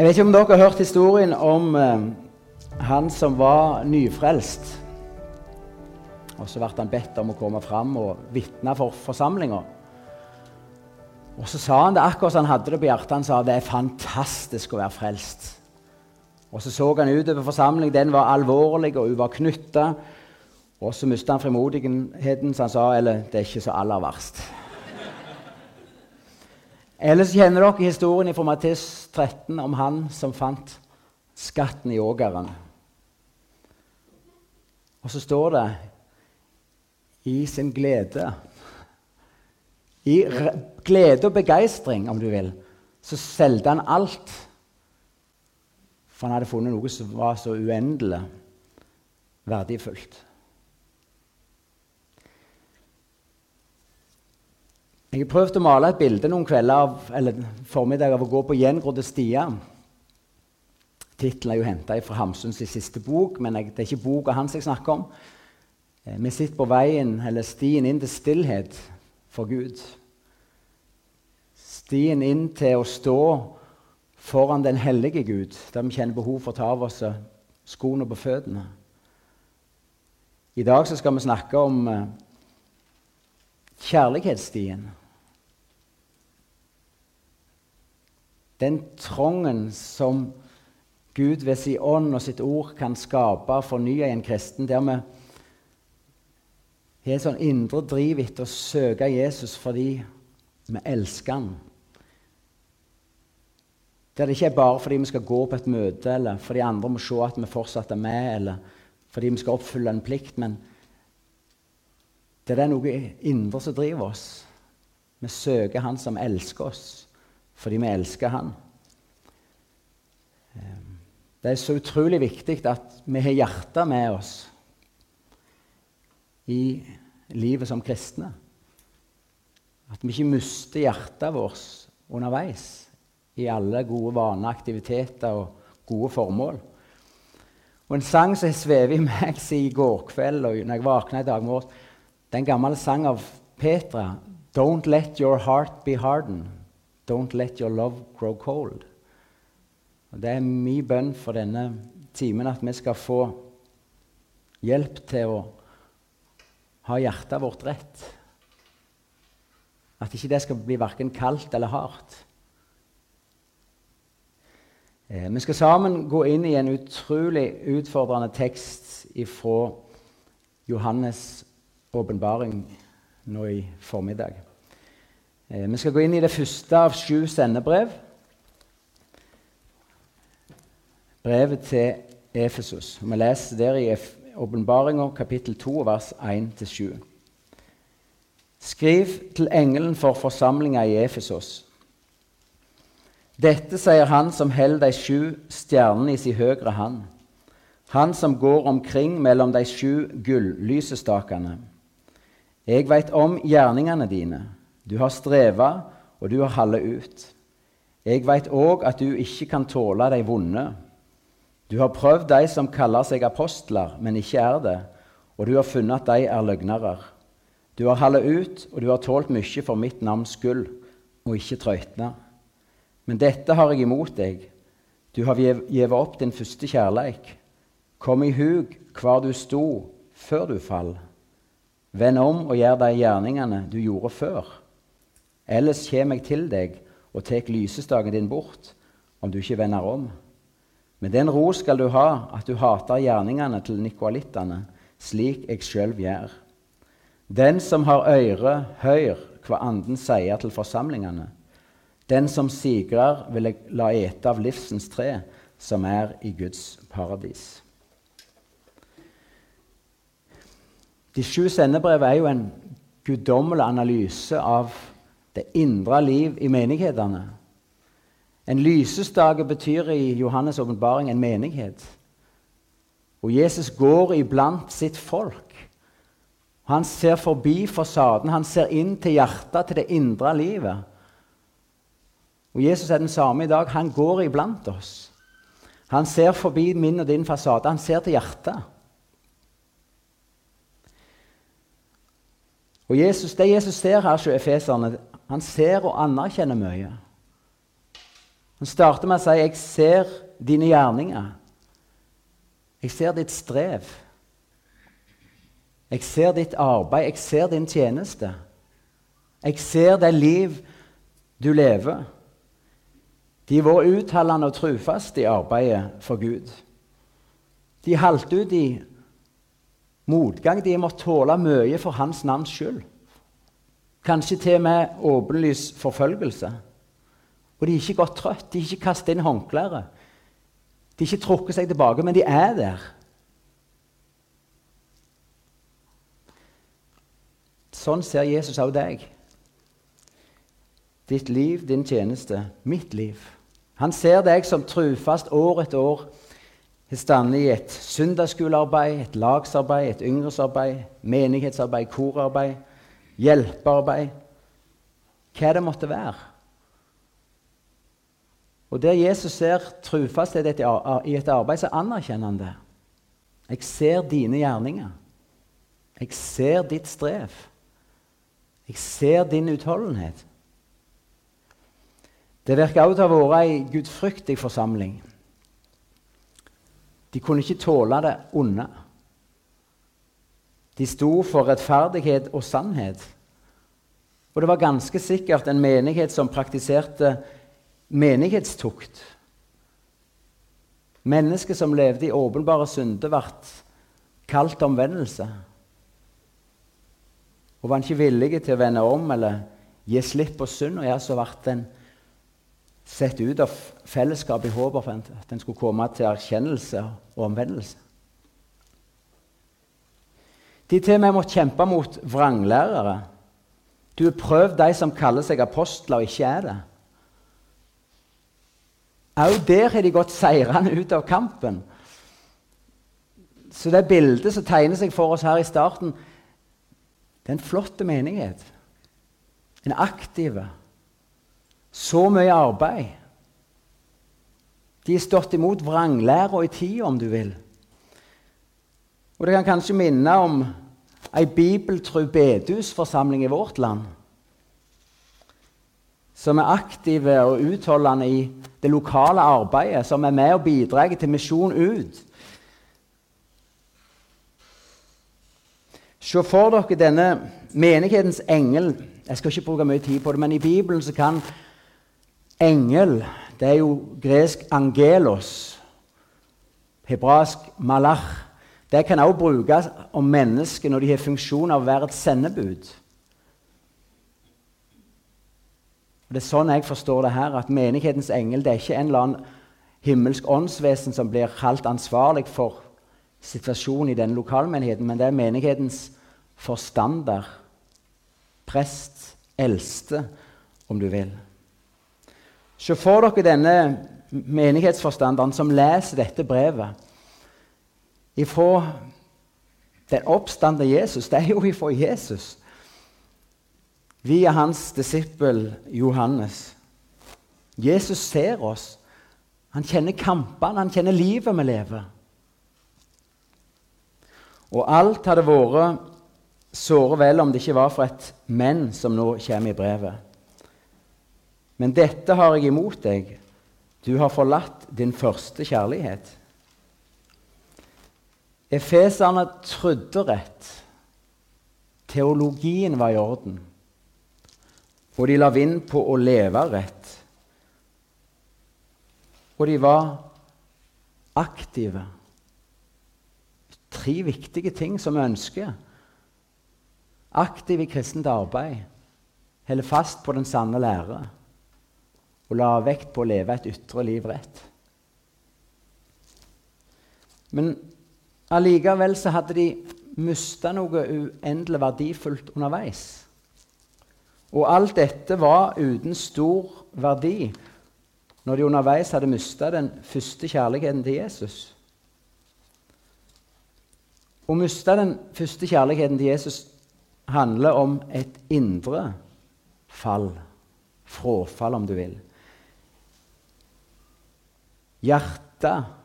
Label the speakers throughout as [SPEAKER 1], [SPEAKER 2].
[SPEAKER 1] Jeg vet ikke om dere har hørt historien om eh, han som var nyfrelst. Og så ble han bedt om å komme fram og vitne for forsamlinga. Og så sa han det akkurat som han hadde det på hjertet. Han sa det er fantastisk å være frelst. Og så så han utover forsamlingen. Den var alvorlig, og hun var knytta. Og så mista han frimodigheten, så han sa eller det er ikke så aller verst. Ellers kjenner dere historien fra Mattis 13 om han som fant skatten i ågeren. Og så står det i sin glede I glede og begeistring, om du vil, så solgte han alt. For han hadde funnet noe som var så uendelig verdifullt. Jeg har prøvd å male et bilde noen kvelder av, eller formiddag av å gå på gjengrodde stier. Tittelen er jo henta fra Hamsuns siste bok, men jeg, det er ikke boka hans jeg snakker om. Eh, vi sitter på veien, eller stien inn til stillhet for Gud. Stien inn til å stå foran den hellige Gud, der vi kjenner behov for å ta av oss skoene på føttene. I dag skal vi snakke om eh, kjærlighetsstien. Den trangen som Gud ved sin ånd og sitt ord kan skape og fornye i en kristen, der vi har et sånn indre driv etter å søke Jesus fordi vi elsker han. Der det ikke er bare fordi vi skal gå på et møte, eller fordi andre må se at vi fortsatt er med, eller fordi vi skal oppfylle en plikt, men det er noe indre som driver oss. Vi søker Han som elsker oss fordi vi elsker Han. Ehm, det er så utrolig viktig at vi har hjertet med oss i livet som kristne. At vi ikke mister hjertet vårt underveis i alle gode vaner, aktiviteter og gode formål. Og En sang som har svevet i meg siden i går kveld og når jeg våkna i dag morges, det er en gammel sang av Petra. Don't let your heart be hardened. Don't let your love grow cold. Og Det er min bønn for denne timen at vi skal få hjelp til å ha hjertet vårt rett. At ikke det skal bli verken kaldt eller hardt. Eh, vi skal sammen gå inn i en utrolig utfordrende tekst fra Johannes' åpenbaring nå i formiddag. Eh, vi skal gå inn i det første av sju sendebrev. Brevet til Efesos. Vi leser der i åpenbaringa kapittel 2, vers 1-7. Skriv til engelen for forsamlinga i Efesos. Dette sier han som holder de sju stjernene i sin høyre hand, han som går omkring mellom de sju gullysestakene. Jeg veit om gjerningene dine. Du har streva, og du har hallet ut. Jeg veit òg at du ikke kan tåle de vonde. Du har prøvd de som kaller seg apostler, men ikke er det, og du har funnet at de er løgnere. Du har hallet ut, og du har tålt mye for mitt navns skyld, og ikke trøytna. Men dette har jeg imot deg. Du har gjevet opp din første kjærleik. Kom i hug hvor du sto før du fall. Vend om og gjør de gjerningene du gjorde før. Ellers kommer jeg til deg og tar lysestaken din bort, om du ikke vender om. Med den ro skal du ha, at du hater gjerningene til nikoalittene, slik jeg sjøl gjør. Den som har øre, hør hva Anden sier til forsamlingene. Den som sigrer, vil jeg la ete av livsens tre, som er i Guds paradis. De sju sendebrevene er jo en guddommelig analyse av det indre liv i menighetene. En lysestake betyr i Johannes' åpenbaring en menighet. Og Jesus går iblant sitt folk. Han ser forbi fasaden, han ser inn til hjertet, til det indre livet. Og Jesus er den samme i dag. Han går iblant oss. Han ser forbi min og din fasade. Han ser til hjertet. Og Jesus, Det Jesus ser her hos efeserne, han ser og anerkjenner mye. Han starter med å si 'Jeg ser dine gjerninger'. Jeg ser ditt strev. Jeg ser ditt arbeid. Jeg ser din tjeneste. Jeg ser det liv du lever. De vært utholdende og trufaste i arbeidet for Gud. De holdt ut i motgang. De har måttet tåle mye for hans navns skyld. Kanskje til og med åpenlys forfølgelse. Og de er ikke gått trøtt. De har ikke kastet inn håndkleet. De har ikke trukket seg tilbake, men de er der. Sånn ser Jesus også deg. Ditt liv, din tjeneste, mitt liv. Han ser deg som trufast år etter år har stått i et søndagsskolearbeid, et lagsarbeid, et yngresarbeid, menighetsarbeid, korarbeid, hjelpearbeid Hva det måtte være. Og Der Jesus ser trufasthet i et arbeid, så anerkjenner han det. Jeg ser dine gjerninger. Jeg ser ditt strev. Jeg ser din utholdenhet. Det virker også å ha vært ei gudfryktig forsamling. De kunne ikke tåle det onde. De sto for rettferdighet og sannhet. Og det var ganske sikkert en menighet som praktiserte menighetstukt. Mennesker som levde i åpenbare synder, ble kalt omvendelse. Og var ikke villige til å vende om eller gi slipp på synd, ja, så ble en sett ut av fellesskapet i håp om at en skulle komme til erkjennelse og omvendelse. De til og med måtte kjempe mot vranglærere. Du har prøvd de som kaller seg apostler og ikke er det. Også der har de gått seirende ut av kampen. Så det bildet som tegner seg for oss her i starten, det er en flott menighet. En aktiv. Så mye arbeid. De har stått imot vranglæra i tida, om du vil. Og det kan kanskje minne om ei bibeltru bedehusforsamling i vårt land. Som er aktive og utholdende i det lokale arbeidet, som er med og bidrar til misjon ut. Se for dere denne menighetens engel. Jeg skal ikke bruke mye tid på det, men i Bibelen så kan engel Det er jo gresk 'angelos', hebraisk 'malach'. Det kan også brukes om mennesker når de har funksjon av å være et sendebud. Det er sånn jeg forstår det her, at menighetens engel det er ikke en eller annen himmelsk åndsvesen som blir kalt ansvarlig for situasjonen i denne lokalmenigheten, men det er menighetens forstander, prest, eldste, om du vil. Se for dere denne menighetsforstanderen som leser dette brevet ifra den oppstande Jesus. Det er jo ifra Jesus. Via hans disippel Johannes. Jesus ser oss. Han kjenner kampene, han kjenner livet vi lever. Og alt hadde vært såre vel om det ikke var for et 'men' som nå kommer i brevet. Men dette har jeg imot deg. Du har forlatt din første kjærlighet. Efeserne trodde rett. Teologien var i orden. Og de la vind på å leve rett. Og de var aktive. Tre viktige ting som vi ønsker aktiv i kristent arbeid, Holde fast på den sanne lære og la vekt på å leve et ytre liv rett. Men allikevel så hadde de mista noe uendelig verdifullt underveis. Og alt dette var uten stor verdi når de underveis hadde mista den første kjærligheten til Jesus. Å miste den første kjærligheten til Jesus handler om et indre fall. Fråfall, om du vil. Hjertet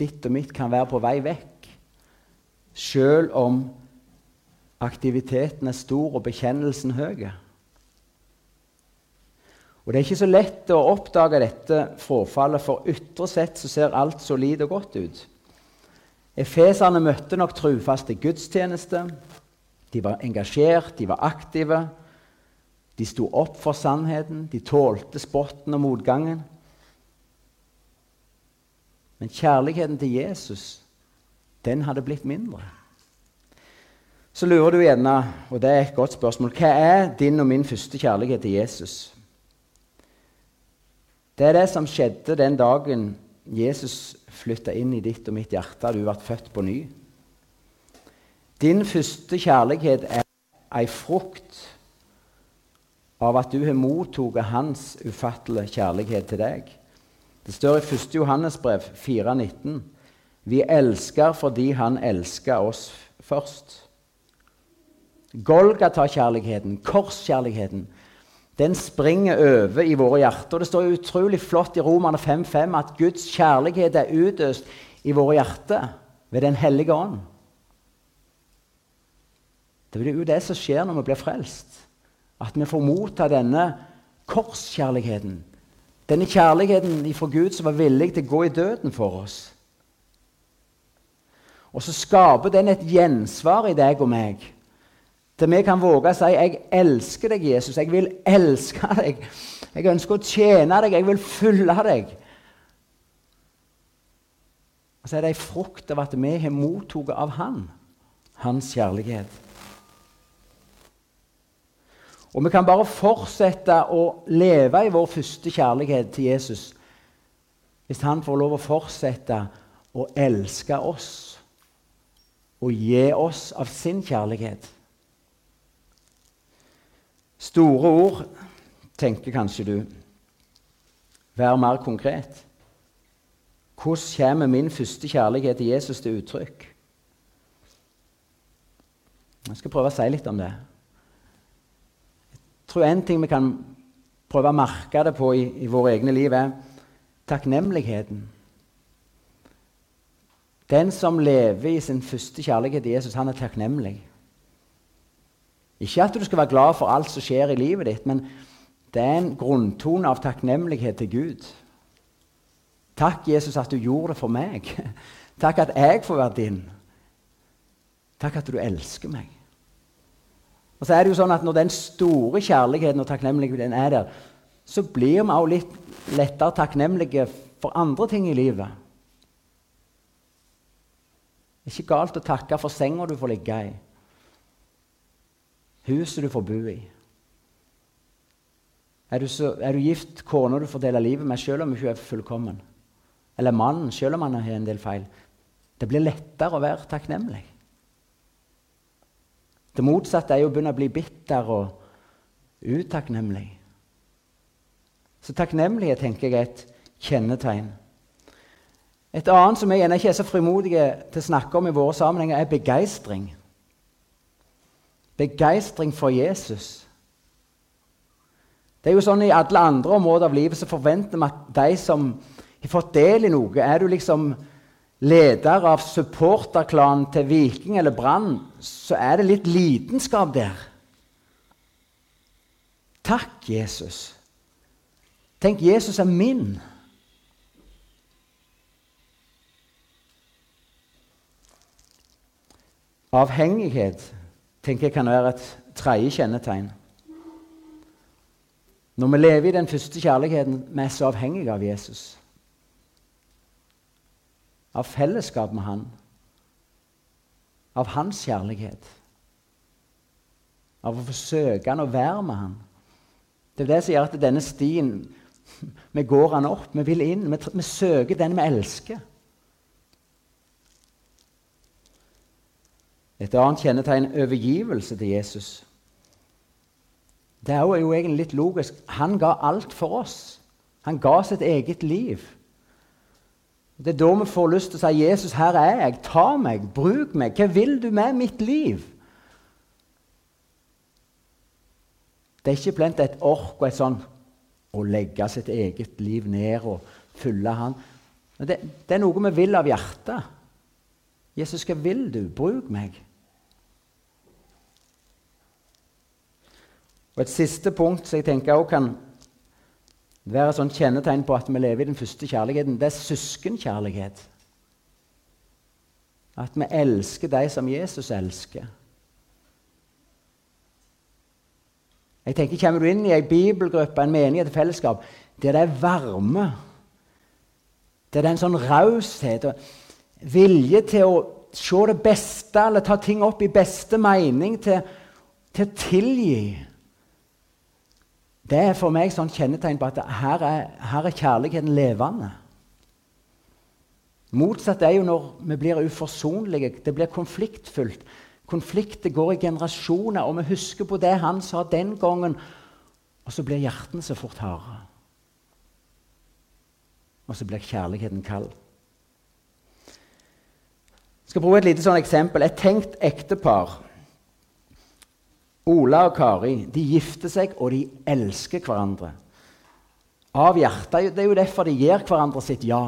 [SPEAKER 1] ditt og mitt kan være på vei vekk, sjøl om aktiviteten er stor og bekjennelsen høy. Og Det er ikke så lett å oppdage dette frafallet, for ytre sett så ser alt solid og godt ut. Efeserne møtte nok trufaste gudstjeneste. De var engasjert, de var aktive. De sto opp for sannheten, de tålte spotten og motgangen. Men kjærligheten til Jesus, den hadde blitt mindre. Så lurer du gjerne, og det er et godt spørsmål, hva er din og min første kjærlighet til Jesus? Det er det som skjedde den dagen Jesus flytta inn i ditt og mitt hjerte, du ble født på ny. Din første kjærlighet er ei frukt av at du har mottatt hans ufattelige kjærlighet til deg. Det står i 1. Johannesbrev 4,19.: Vi elsker fordi han elsker oss først. Golgata-kjærligheten, korskjærligheten, den springer over i våre hjerter. Det står utrolig flott i Romerne 5,5 at Guds kjærlighet er utøst i våre hjerter ved Den hellige ånd. Det er jo det som skjer når vi blir frelst. At vi får motta denne korskjærligheten. Denne kjærligheten fra Gud som var villig til å gå i døden for oss. Og så skaper den et gjensvar i deg og meg til vi kan våge å si 'Jeg elsker deg, Jesus. Jeg vil elske deg. Jeg ønsker å tjene deg. Jeg vil følge deg.' Og så er det ei frukt av at vi har mottatt av Han, Hans kjærlighet. Og vi kan bare fortsette å leve i vår første kjærlighet til Jesus hvis Han får lov å fortsette å elske oss og gi oss av sin kjærlighet. Store ord, tenker kanskje du. Vær mer konkret. Hvordan kommer min første kjærlighet til Jesus til uttrykk? Jeg skal prøve å si litt om det. Tror en ting vi kan prøve å merke det på i, i våre egne liv, er takknemligheten. Den som lever i sin første kjærlighet til Jesus, han er takknemlig. Ikke at du skal være glad for alt som skjer i livet ditt, men det er en grunntone av takknemlighet til Gud. Takk, Jesus, at du gjorde det for meg. Takk at jeg får være din. Takk at du elsker meg. Og så er det jo sånn at Når den store kjærligheten og takknemligheten er der, så blir vi også litt lettere takknemlige for andre ting i livet. Det er ikke galt å takke for senga du får ligge i huset du får bo i. Er du, så, er du gift, kona du får dele livet med, selv om du ikke er fullkommen? Eller mannen, selv om han har en del feil? Det blir lettere å være takknemlig. Det motsatte er jo å begynne å bli bitter og utakknemlig. Så takknemlighet tenker jeg er et kjennetegn. Et annet som jeg gjerne ikke er så frimodige til å snakke om i våre sammenhenger, er begeistring. Begeistring for Jesus. Det er jo sånn I alle andre områder av livet så forventer vi at de som har fått del i noe Er du liksom leder av supporterklanen til Viking eller Brann, så er det litt lidenskap der. Takk, Jesus. Tenk, Jesus er min. Avhengighet tenker jeg kan være et tredje kjennetegn. Når vi lever i den første kjærligheten, vi er så avhengige av Jesus. Av fellesskap med Han. Av Hans kjærlighet. Av å forsøke Han å være med Han. Det er det som gjør at denne stien Vi går han opp, vi vil inn. Vi, vi søker den vi elsker. Et annet kjennetegn overgivelse til Jesus. Det er jo egentlig litt logisk. Han ga alt for oss. Han ga sitt eget liv. Det er da vi får lyst til å si 'Jesus, her er jeg. Ta meg. Bruk meg. Hva vil du med mitt liv?' Det er ikke plent et ork og et sånn å legge sitt eget liv ned og fylle han. Det, det er noe vi vil av hjertet. Jesus, hva vil du? Bruk meg. Og Et siste punkt som jeg tenker også kan Det er et kjennetegn på at vi lever i den første kjærligheten. Det er søskenkjærlighet. At vi elsker de som Jesus elsker. Jeg tenker, Kommer du inn i ei bibelgruppe, en menighet, et fellesskap, der det er varme, der det er en sånn raushet og vilje til å se det beste eller ta ting opp i beste mening, til, til å tilgi Det er for meg sånn kjennetegn på at her er, her er kjærligheten levende. Motsatt er jo når vi blir uforsonlige. Det blir konfliktfullt. Konflikter går i generasjoner, og vi husker på det han sa den gangen. Og så blir hjertene så fort harde. Og så blir kjærligheten kald. Jeg skal bruke et lite sånn eksempel. Et tenkt ektepar. Ola og Kari de gifter seg, og de elsker hverandre. Av hjertet. Det er jo derfor de gir hverandre sitt ja.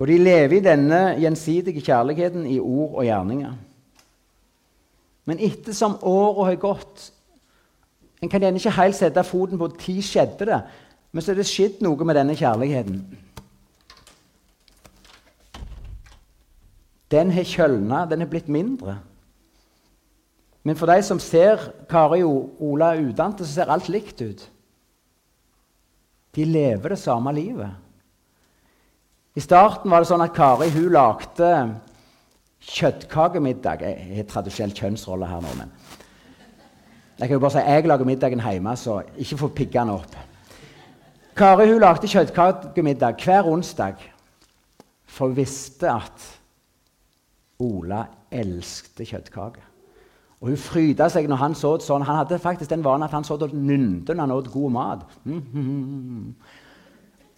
[SPEAKER 1] Og de lever i denne gjensidige kjærligheten i ord og gjerninger. Men ettersom åra har gått En kan gjerne ikke helt sette foten på når skjedde det, men så er det skjedd noe med denne kjærligheten. Den har kjølna, den har blitt mindre. Men for de som ser Kari og Ola utdannet, så ser alt likt ut. De lever det samme livet. I starten var det sånn at Kari hun lagde kjøttkakemiddag. Jeg har tradisjonell kjønnsrolle her nå, men jeg kan jo bare si jeg lager middagen hjemme, så ikke få piggene opp. Kari hun lagde kjøttkakemiddag hver onsdag, for hun visste at Ola elsket kjøttkaker. Og Hun fryda seg når han så det sånn. Han hadde faktisk den vanen at han så det nynte når han åt god mat. -hmm.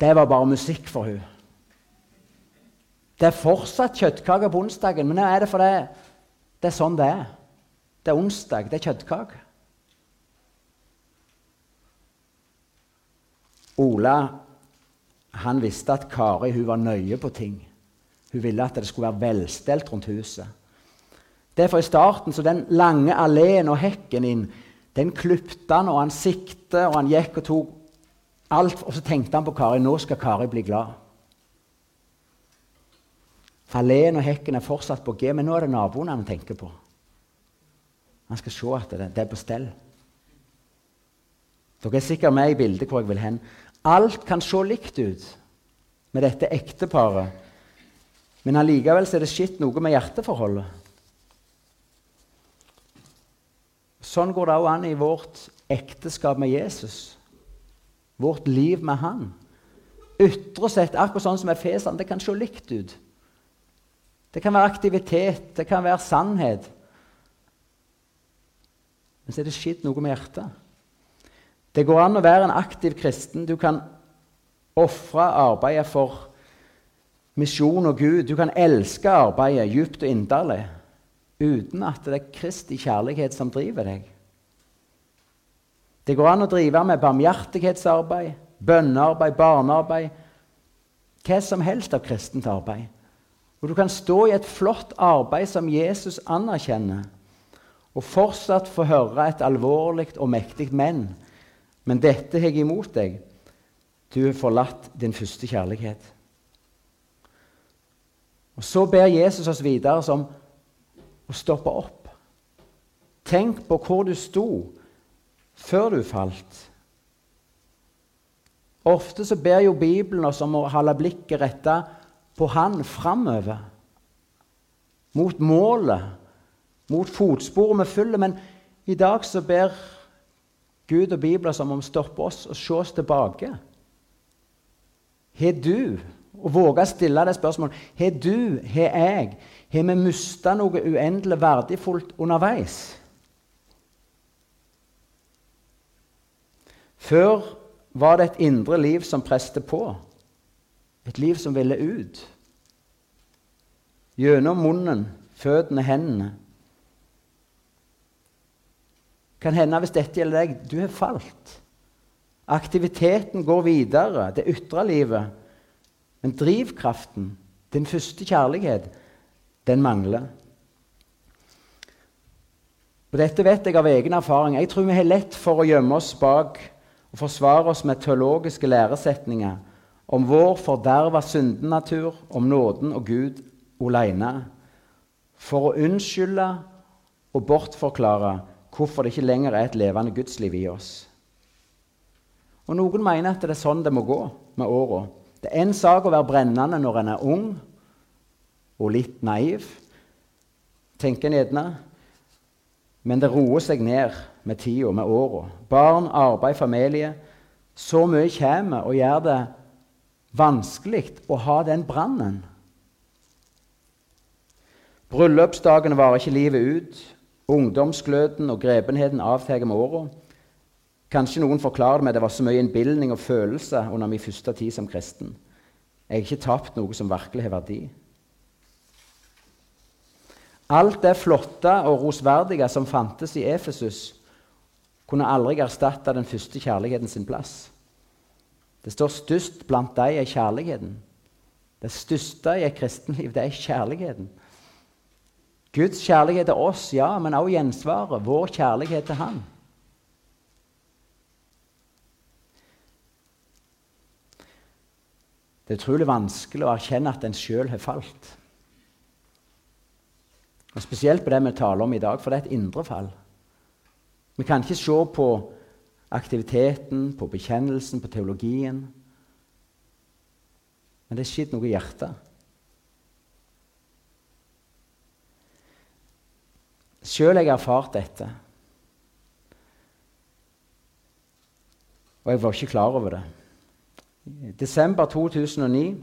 [SPEAKER 1] Det var bare musikk for hun. Det er fortsatt kjøttkaker på onsdagen, men er det fordi det er sånn det er. Det er onsdag, det er kjøttkake. Ola han visste at Kari hun var nøye på ting. Hun ville at det skulle være velstelt rundt huset. Derfor i starten så den lange alleen og hekken inn, den klipte han, og han sikte, og han gikk og tok alt. Og så tenkte han på Kari. Nå skal Kari bli glad. Alleen og hekken er fortsatt på G, men nå er det naboen han tenker på. Han skal se at det, det er på stell. Dere er sikkert med i bildet hvor jeg vil hen. Alt kan se likt ut med dette ekteparet, men allikevel er det skitt noe med hjerteforholdet. Sånn går det òg an i vårt ekteskap med Jesus. Vårt liv med Han. Ytre sett, akkurat sånn som Efesene, det kan se likt ut. Det kan være aktivitet, det kan være sannhet. Men så er det skitt noe med hjertet. Det går an å være en aktiv kristen. Du kan ofre arbeidet for misjon og Gud. Du kan elske arbeidet djupt og inderlig uten at det er Kristi kjærlighet som driver deg. Det går an å drive med barmhjertighetsarbeid, bønnearbeid, barnearbeid Hva som helst av kristent arbeid. Og du kan stå i et flott arbeid som Jesus anerkjenner, og fortsatt få høre et alvorlig og mektig 'men'. Men dette har jeg imot deg. Du har forlatt din første kjærlighet. Og Så ber Jesus oss videre som å stoppe opp. Tenk på hvor du sto før du falt. Ofte så ber jo Bibelen oss om å holde blikket retta på Han framover. Mot målet, mot fotsporet vi følger. Men i dag så ber Gud og Bibelen oss om å stoppe oss og se oss tilbake. Har du, og våge å stille det spørsmålet, har du, har jeg, har vi mista noe uendelig verdifullt underveis? Før var det et indre liv som preste på. Et liv som ville ut. Gjennom munnen, føttene, hendene. Kan hende hvis dette gjelder deg, du har falt. Aktiviteten går videre, det ytre livet. Men drivkraften, din første kjærlighet, den mangler. Og Dette vet jeg av egen erfaring. Jeg tror vi har lett for å gjemme oss bak og forsvare oss med teologiske læresetninger om vår forderva syndenatur, om nåden og Gud alene, for å unnskylde og bortforklare hvorfor det ikke lenger er et levende gudsliv i oss. Og Noen mener at det er sånn det må gå med åra. Det er én sak å være brennende når en er ung og litt naiv, tenker en gjerne. Men det roer seg ned med tida, med åra. Barn, arbeid, familie. Så mye kommer og gjør det vanskelig å ha den brannen. Bryllupsdagene varer ikke livet ut. Ungdomsgløden og grepenheten avtar med åra. Kanskje noen forklarer meg det var så mye innbilning og følelse under min første tid som kristen. Jeg har ikke tapt noe som virkelig har verdi. Alt det flotte og rosverdige som fantes i Efesus, kunne aldri erstatte den første kjærligheten sin plass. Det står størst blant dem er kjærligheten. Det største i et kristenliv, det er kjærligheten. Guds kjærlighet til oss, ja, men også gjensvaret, vår kjærlighet til Han. Det er utrolig vanskelig å erkjenne at en sjøl har falt. Og Spesielt på det vi taler om i dag, for det er et indre fall. Vi kan ikke se på aktiviteten, på bekjennelsen, på teologien. Men det er skjedd noe i hjertet. Sjøl har jeg erfart dette. Og jeg var ikke klar over det. I desember 2009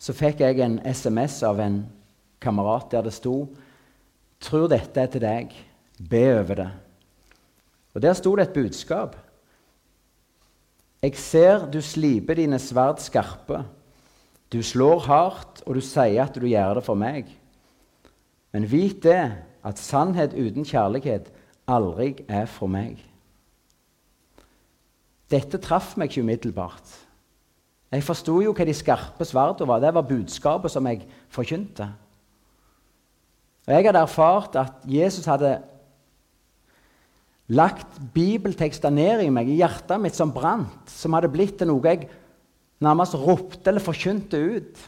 [SPEAKER 1] så fikk jeg en SMS av en kamerat der det sto 'Tror dette er til deg. Be over det.' Og Der sto det et budskap. Jeg ser du sliper dine sverd skarpe. Du slår hardt, og du sier at du gjør det for meg. Men vit det, at sannhet uten kjærlighet aldri er for meg. Dette traff meg ikke umiddelbart. Jeg forsto jo hva de skarpe sverdene var. Det var budskapet som jeg forkynte. Og Jeg hadde erfart at Jesus hadde lagt bibeltekster ned i meg, i hjertet mitt, som brant, som hadde blitt til noe jeg nærmest ropte eller forkynte ut.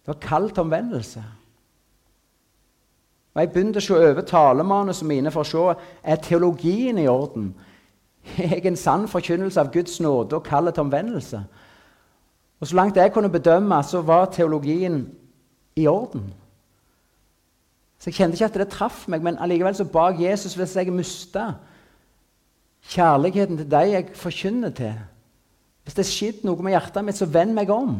[SPEAKER 1] Det var kall omvendelse. Og Jeg begynte å se over talemanusene mine for å se er teologien i orden jeg en sann forkynnelse av Guds nåde og kallet til omvendelse. Og Så langt jeg kunne bedømme, så var teologien i orden. Så Jeg kjente ikke at det traff meg, men allikevel så bak Jesus hvis jeg mista kjærligheten til deg jeg forkynner til Hvis det skjedde noe med hjertet mitt, så vend meg om.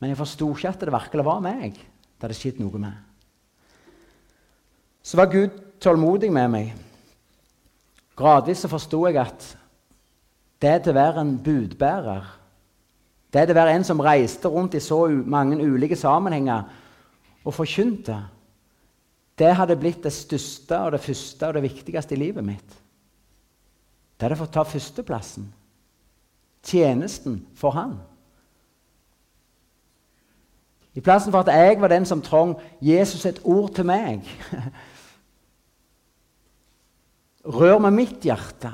[SPEAKER 1] Men jeg forsto ikke at det virkelig var meg det hadde skjedd noe med. Så var Gud tålmodig med meg. Gradvis så forsto jeg at det til å være en budbærer, det til å være en som reiste rundt i så mange ulike sammenhenger og forkynte, det hadde blitt det største og det første og det viktigste i livet mitt. Det hadde fått ta førsteplassen. Tjenesten for Han. I plassen for at jeg var den som trong Jesus et ord til meg, Rør med mitt hjerte.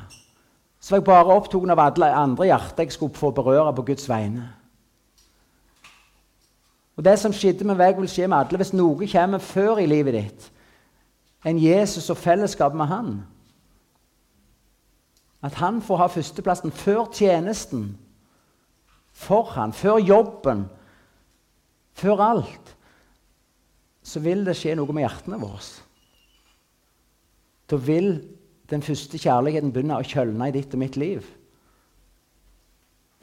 [SPEAKER 1] Så var jeg bare opptatt av alle andre hjerter jeg skulle få berøre på Guds vegne. Og Det som skjedde med meg, vil skje med alle hvis noe kommer før i livet ditt enn Jesus og fellesskap med Han. At han får ha førsteplassen før tjenesten, for han, før jobben, før alt. Så vil det skje noe med hjertene våre. Da vil den første kjærligheten begynner å kjølne i ditt og mitt liv.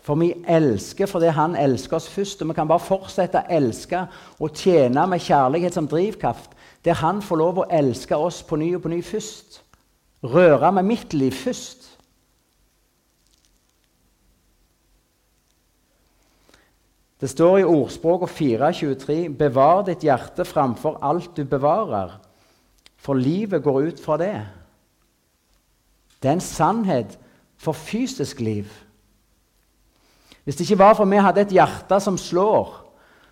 [SPEAKER 1] For vi elsker fordi han elsker oss først. Og vi kan bare fortsette å elske og tjene med kjærlighet som drivkraft, der han får lov å elske oss på ny og på ny først. Røre med mitt liv først. Det står i ordspråket 4.23.: Bevar ditt hjerte framfor alt du bevarer, for livet går ut fra det. Det er en sannhet for fysisk liv. Hvis det ikke var for vi hadde et hjerte som slår,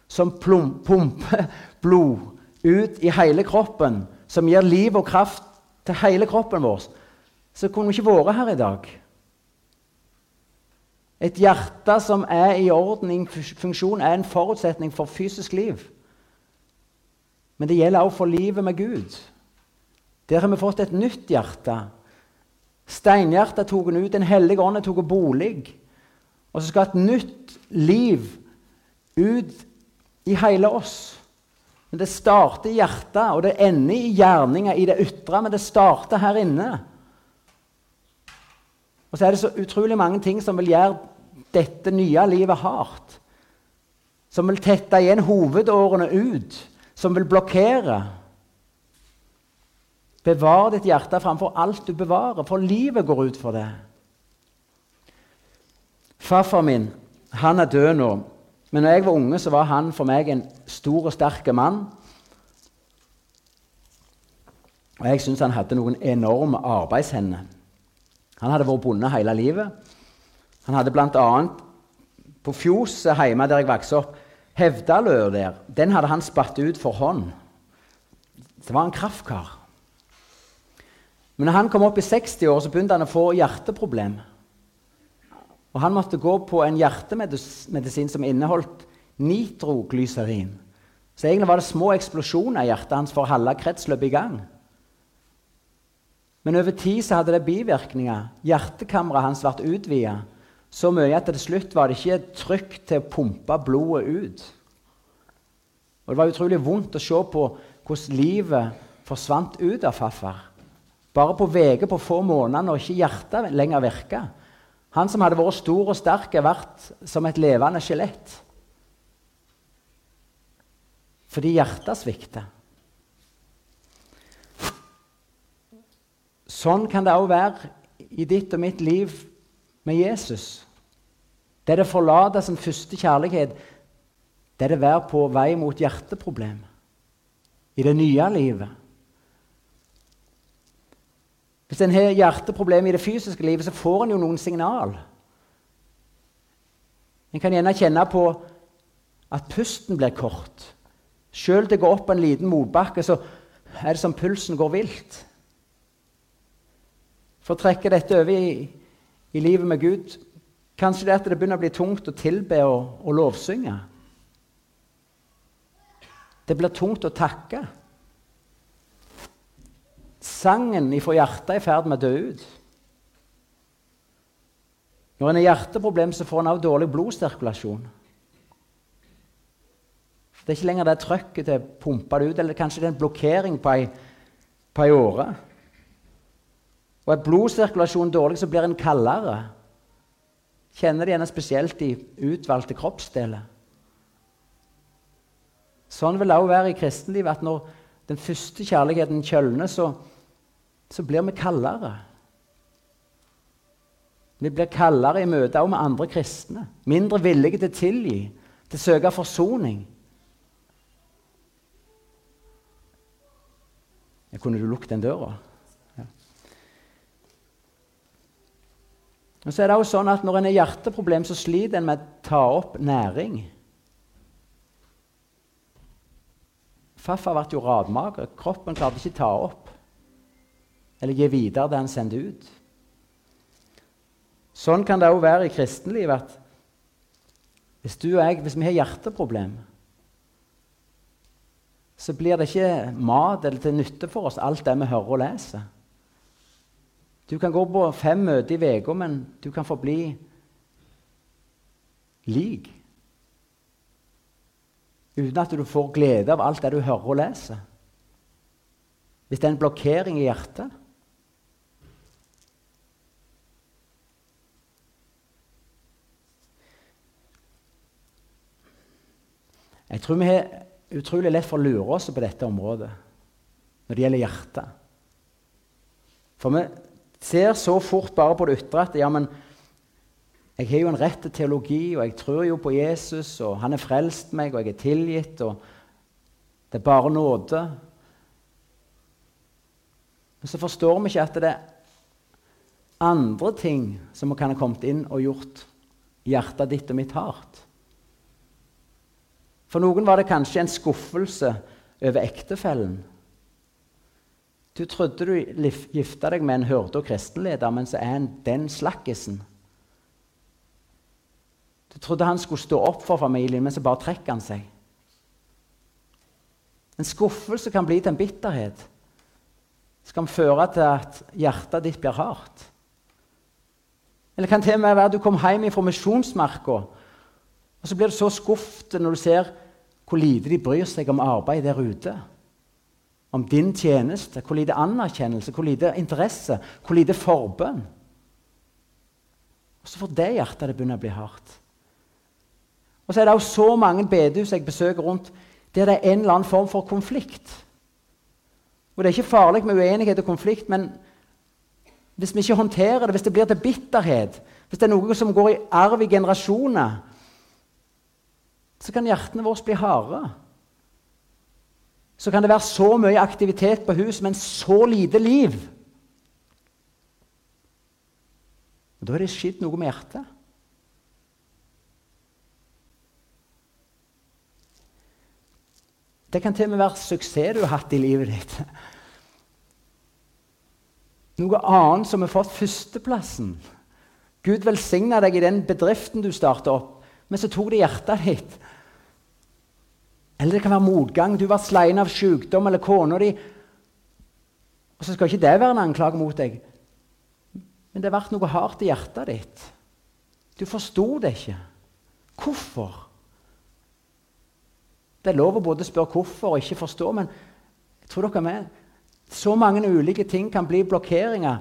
[SPEAKER 1] som pumper blod ut i hele kroppen, som gir liv og kraft til hele kroppen vår, så kunne vi ikke vært her i dag. Et hjerte som er i orden, i funksjon, er en forutsetning for fysisk liv. Men det gjelder også for livet med Gud. Der har vi fått et nytt hjerte. Steinhjertet tok han ut, Den hellige ånd tok bolig. Og så skal et nytt liv ut i hele oss. Men det starter i hjertet, og det ender i gjerninga, i det ytre. Men det starter her inne. Og så er det så utrolig mange ting som vil gjøre dette nye livet hardt. Som vil tette igjen hovedårene ut. Som vil blokkere. Bevar ditt hjerte framfor alt du bevarer, for livet går ut for det. Farfar min han er død nå, men når jeg var unge, så var han for meg en stor og sterk mann. Og jeg syns han hadde noen enorme arbeidshender. Han hadde vært bonde hele livet. Han hadde bl.a. på fjoset hjemme der jeg vokste opp, Hevdaløa der, den hadde han spatt ut for hånd. Det var en kraftkar. Men når han kom opp i 60 år, så begynte han å få hjerteproblem. Og han måtte gå på en hjertemedisin som inneholdt nitroglyserin. Så egentlig var det små eksplosjoner i hjertet hans for å holde kretsløpet i gang. Men over tid så hadde det bivirkninger. Hjertekammeret hans ble utvida så mye at til slutt var det ikke trykk til å pumpe blodet ut. Og Det var utrolig vondt å se på hvordan livet forsvant ut av farfar. Bare på uker, på få måneder, når ikke hjertet lenger virka. Han som hadde vært stor og sterk, er vært som et levende skjelett. Fordi hjertet svikter. Sånn kan det òg være i ditt og mitt liv med Jesus. Det er det forlate sin første kjærlighet. Det er det være på vei mot hjerteproblem i det nye livet. Hvis en har hjerteproblemer i det fysiske livet, så får en jo noen signal. En kan gjerne kjenne på at pusten blir kort. Sjøl det går opp en liten motbakke, så er det som pulsen går vilt. For å trekke dette over i, i livet med Gud Kanskje det at det begynner å bli tungt å tilbe og, og lovsynge. Det blir tungt å takke. Sangen ifra hjertet er i ferd med å dø ut. Når en har hjerteproblem, så får en også dårlig blodsirkulasjon. Det er ikke lenger det trøkket til å pumpe det ut, eller kanskje det er en blokkering på ei, på ei åre. Og er blodsirkulasjonen dårlig, så blir en kaldere. Kjenner det gjerne spesielt i utvalgte kroppsdeler. Sånn vil det òg være i kristenlivet, at når den første kjærligheten kjølner, så, så blir vi kaldere. Vi blir kaldere i møte med andre kristne. Mindre villige til å tilgi, til å søke forsoning. Kunne du lukket den døra? Og så er det også sånn at Når en har hjerteproblem, så sliter en med å ta opp næring. Faffa ble jo radmager. Kroppen klarte ikke ta opp eller gi videre det han sendte ut. Sånn kan det òg være i kristenlivet. at hvis du og jeg, hvis vi har hjerteproblem, så blir det ikke mat eller til nytte for oss alt det vi hører og leser. Du kan gå på fem møter i uka, men du kan forbli lik. Uten at du får glede av alt det du hører og leser. Hvis det er en blokkering i hjertet. Jeg tror vi har utrolig lett for å lure oss på dette området når det gjelder hjertet. For vi ser så fort bare på det ytre at ja, men jeg har jo en rett til teologi, og jeg tror jo på Jesus, og han har frelst meg, og jeg er tilgitt, og det er bare nåde. Men så forstår vi ikke at det er andre ting som kan ha kommet inn og gjort hjertet ditt og mitt hardt. For noen var det kanskje en skuffelse over ektefellen. Du trodde du gifta deg med en hyrde- og kristenleder, men så er han den slakkisen. Du trodde han skulle stå opp for familien, men så bare trekker han seg. En skuffelse kan bli til en bitterhet. Det kan føre til at hjertet ditt blir hardt. Eller kan til og med være at du kom hjem fra misjonsmarka, og så blir du så skuffet når du ser hvor lite de bryr seg om arbeid der ute. Om din tjeneste, hvor lite anerkjennelse, hvor lite interesse, hvor lite forbønn. Og så får det hjertet det begynner å bli hardt. Og så er det også så mange bedehus jeg besøker rundt der det er en eller annen form for konflikt. Og Det er ikke farlig med uenighet og konflikt, men hvis vi ikke håndterer det, hvis det blir til bitterhet, hvis det er noe som går i arv i generasjoner, så kan hjertene våre bli harde. Så kan det være så mye aktivitet på huset, men så lite liv. Og Da er det skjedd noe med hjertet. Det kan til og med være suksess du har hatt i livet ditt. Noe annet som har fått førsteplassen. Gud velsigne deg i den bedriften du starter opp, men så tok det hjertet ditt. Eller det kan være motgang. Du var sleien av sykdom eller kona di. Og så skal ikke det være en anklage mot deg, men det ble noe hardt i hjertet ditt. Du forsto det ikke. Hvorfor? Det er lov å både spørre hvorfor og ikke forstå, men jeg tror dere er med. Så mange ulike ting kan bli blokkeringer.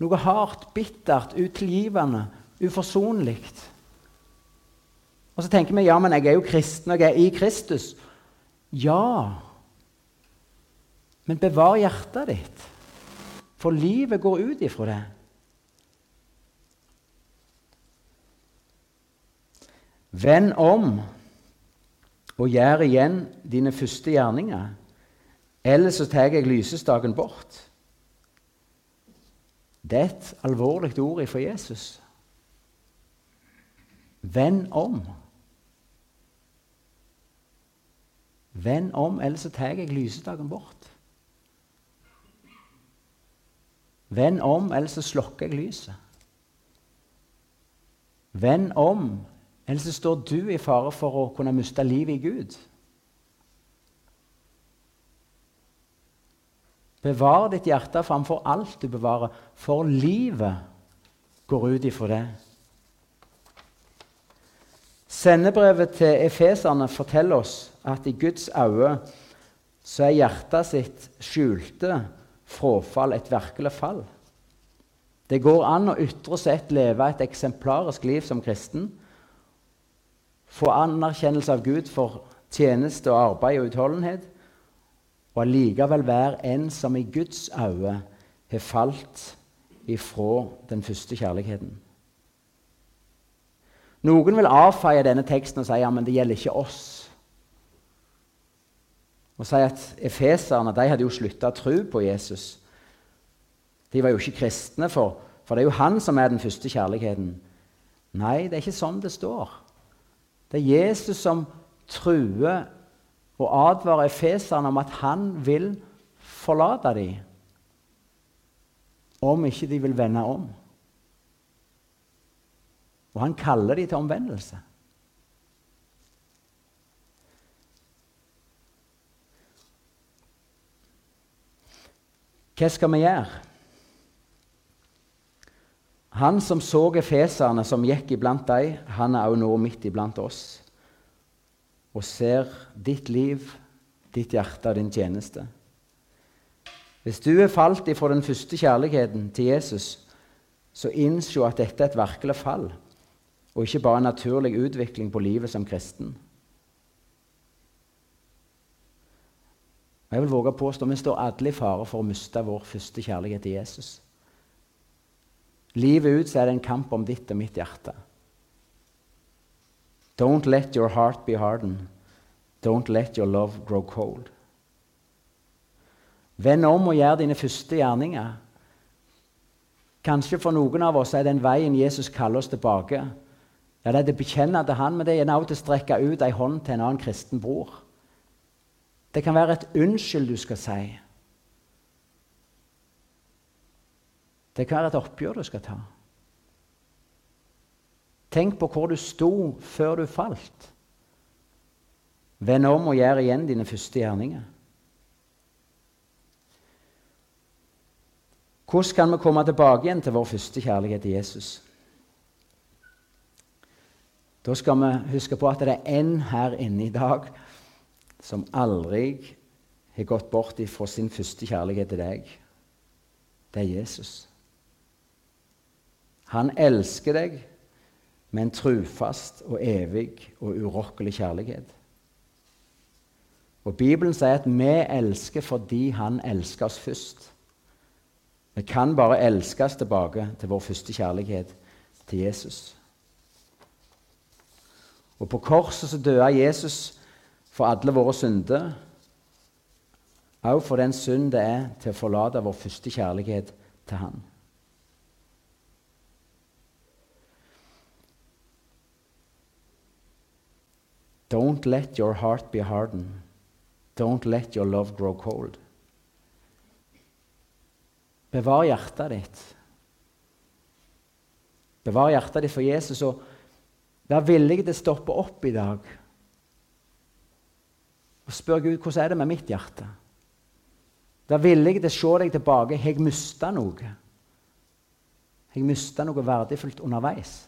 [SPEAKER 1] Noe hardt, bittert, utilgivende, uforsonlig. Og så tenker vi ja, men jeg er jo kristen, og jeg er i Kristus. Ja, men bevar hjertet ditt, for livet går ut ifra det. Vend om og gjør igjen dine første gjerninger, ellers så tar jeg lysestaken bort. Det er et alvorlig ord fra Jesus. Vend om. Vend om, ellers så tar jeg lysedagen bort. Vend om, ellers så slokker jeg lyset. Vend om, ellers så står du i fare for å kunne miste livet i Gud. Bevar ditt hjerte framfor alt du bevarer, for livet går ut ifra det. Sendebrevet til efeserne forteller oss at i Guds øyne så er hjertet sitt skjulte frafall et virkelig fall. Det går an å ytre sett leve et eksemplarisk liv som kristen få anerkjennelse av Gud for tjeneste og arbeid og utholdenhet, og allikevel være en som i Guds øyne har falt ifra den første kjærligheten. Noen vil avfeie denne teksten og si ja, det gjelder ikke oss. Og si at Efeserne de hadde jo slutta å tro på Jesus. De var jo ikke kristne, for, for det er jo han som er den første kjærligheten. Nei, det er ikke sånn det står. Det er Jesus som truer og advarer efeserne om at han vil forlate dem om ikke de vil vende om. Og han kaller dem til omvendelse. Hva skal vi gjøre? Han som så efeserne som gikk iblant deg, han er også nå midt iblant oss og ser ditt liv, ditt hjerte din tjeneste. Hvis du er falt ifra den første kjærligheten til Jesus, så innsjå at dette er et virkelig fall, og ikke bare en naturlig utvikling på livet som kristen. Jeg vil våge å påstå Vi står alle i fare for å miste vår første kjærlighet til Jesus. Livet ut så er det en kamp om ditt og mitt hjerte. Don't let your heart be hardened. Don't let your love grow cold. Vend om og gjør dine første gjerninger. Kanskje for noen av oss er den veien Jesus kaller oss tilbake. Ja, Det er det bekjenne til Han, men det er også å strekke ut ei hånd til en annen kristen bror. Det kan være et unnskyld du skal si. Det kan være et oppgjør du skal ta. Tenk på hvor du sto før du falt. Vend om og gjør igjen dine første gjerninger. Hvordan kan vi komme tilbake igjen til vår første kjærlighet til Jesus? Da skal vi huske på at det er en her inne i dag som aldri har gått bort ifra sin første kjærlighet til deg. Det er Jesus. Han elsker deg med en trufast og evig og urokkelig kjærlighet. Og Bibelen sier at vi elsker fordi han elsker oss først. Vi kan bare elskes tilbake til vår første kjærlighet til Jesus. Og på korset så døde Jesus for alle våre synder, òg for den synd det er til å forlate vår første kjærlighet til Han. Don't let your heart be hardened. Don't let your love grow cold. Bevar hjertet ditt. Bevar hjertet ditt for Jesus, og vær villig til å stoppe opp i dag og spør Gud hvordan er det med mitt hjerte. Da ville jeg til å se deg tilbake. Har jeg mista noe? Har jeg mista noe verdifullt underveis?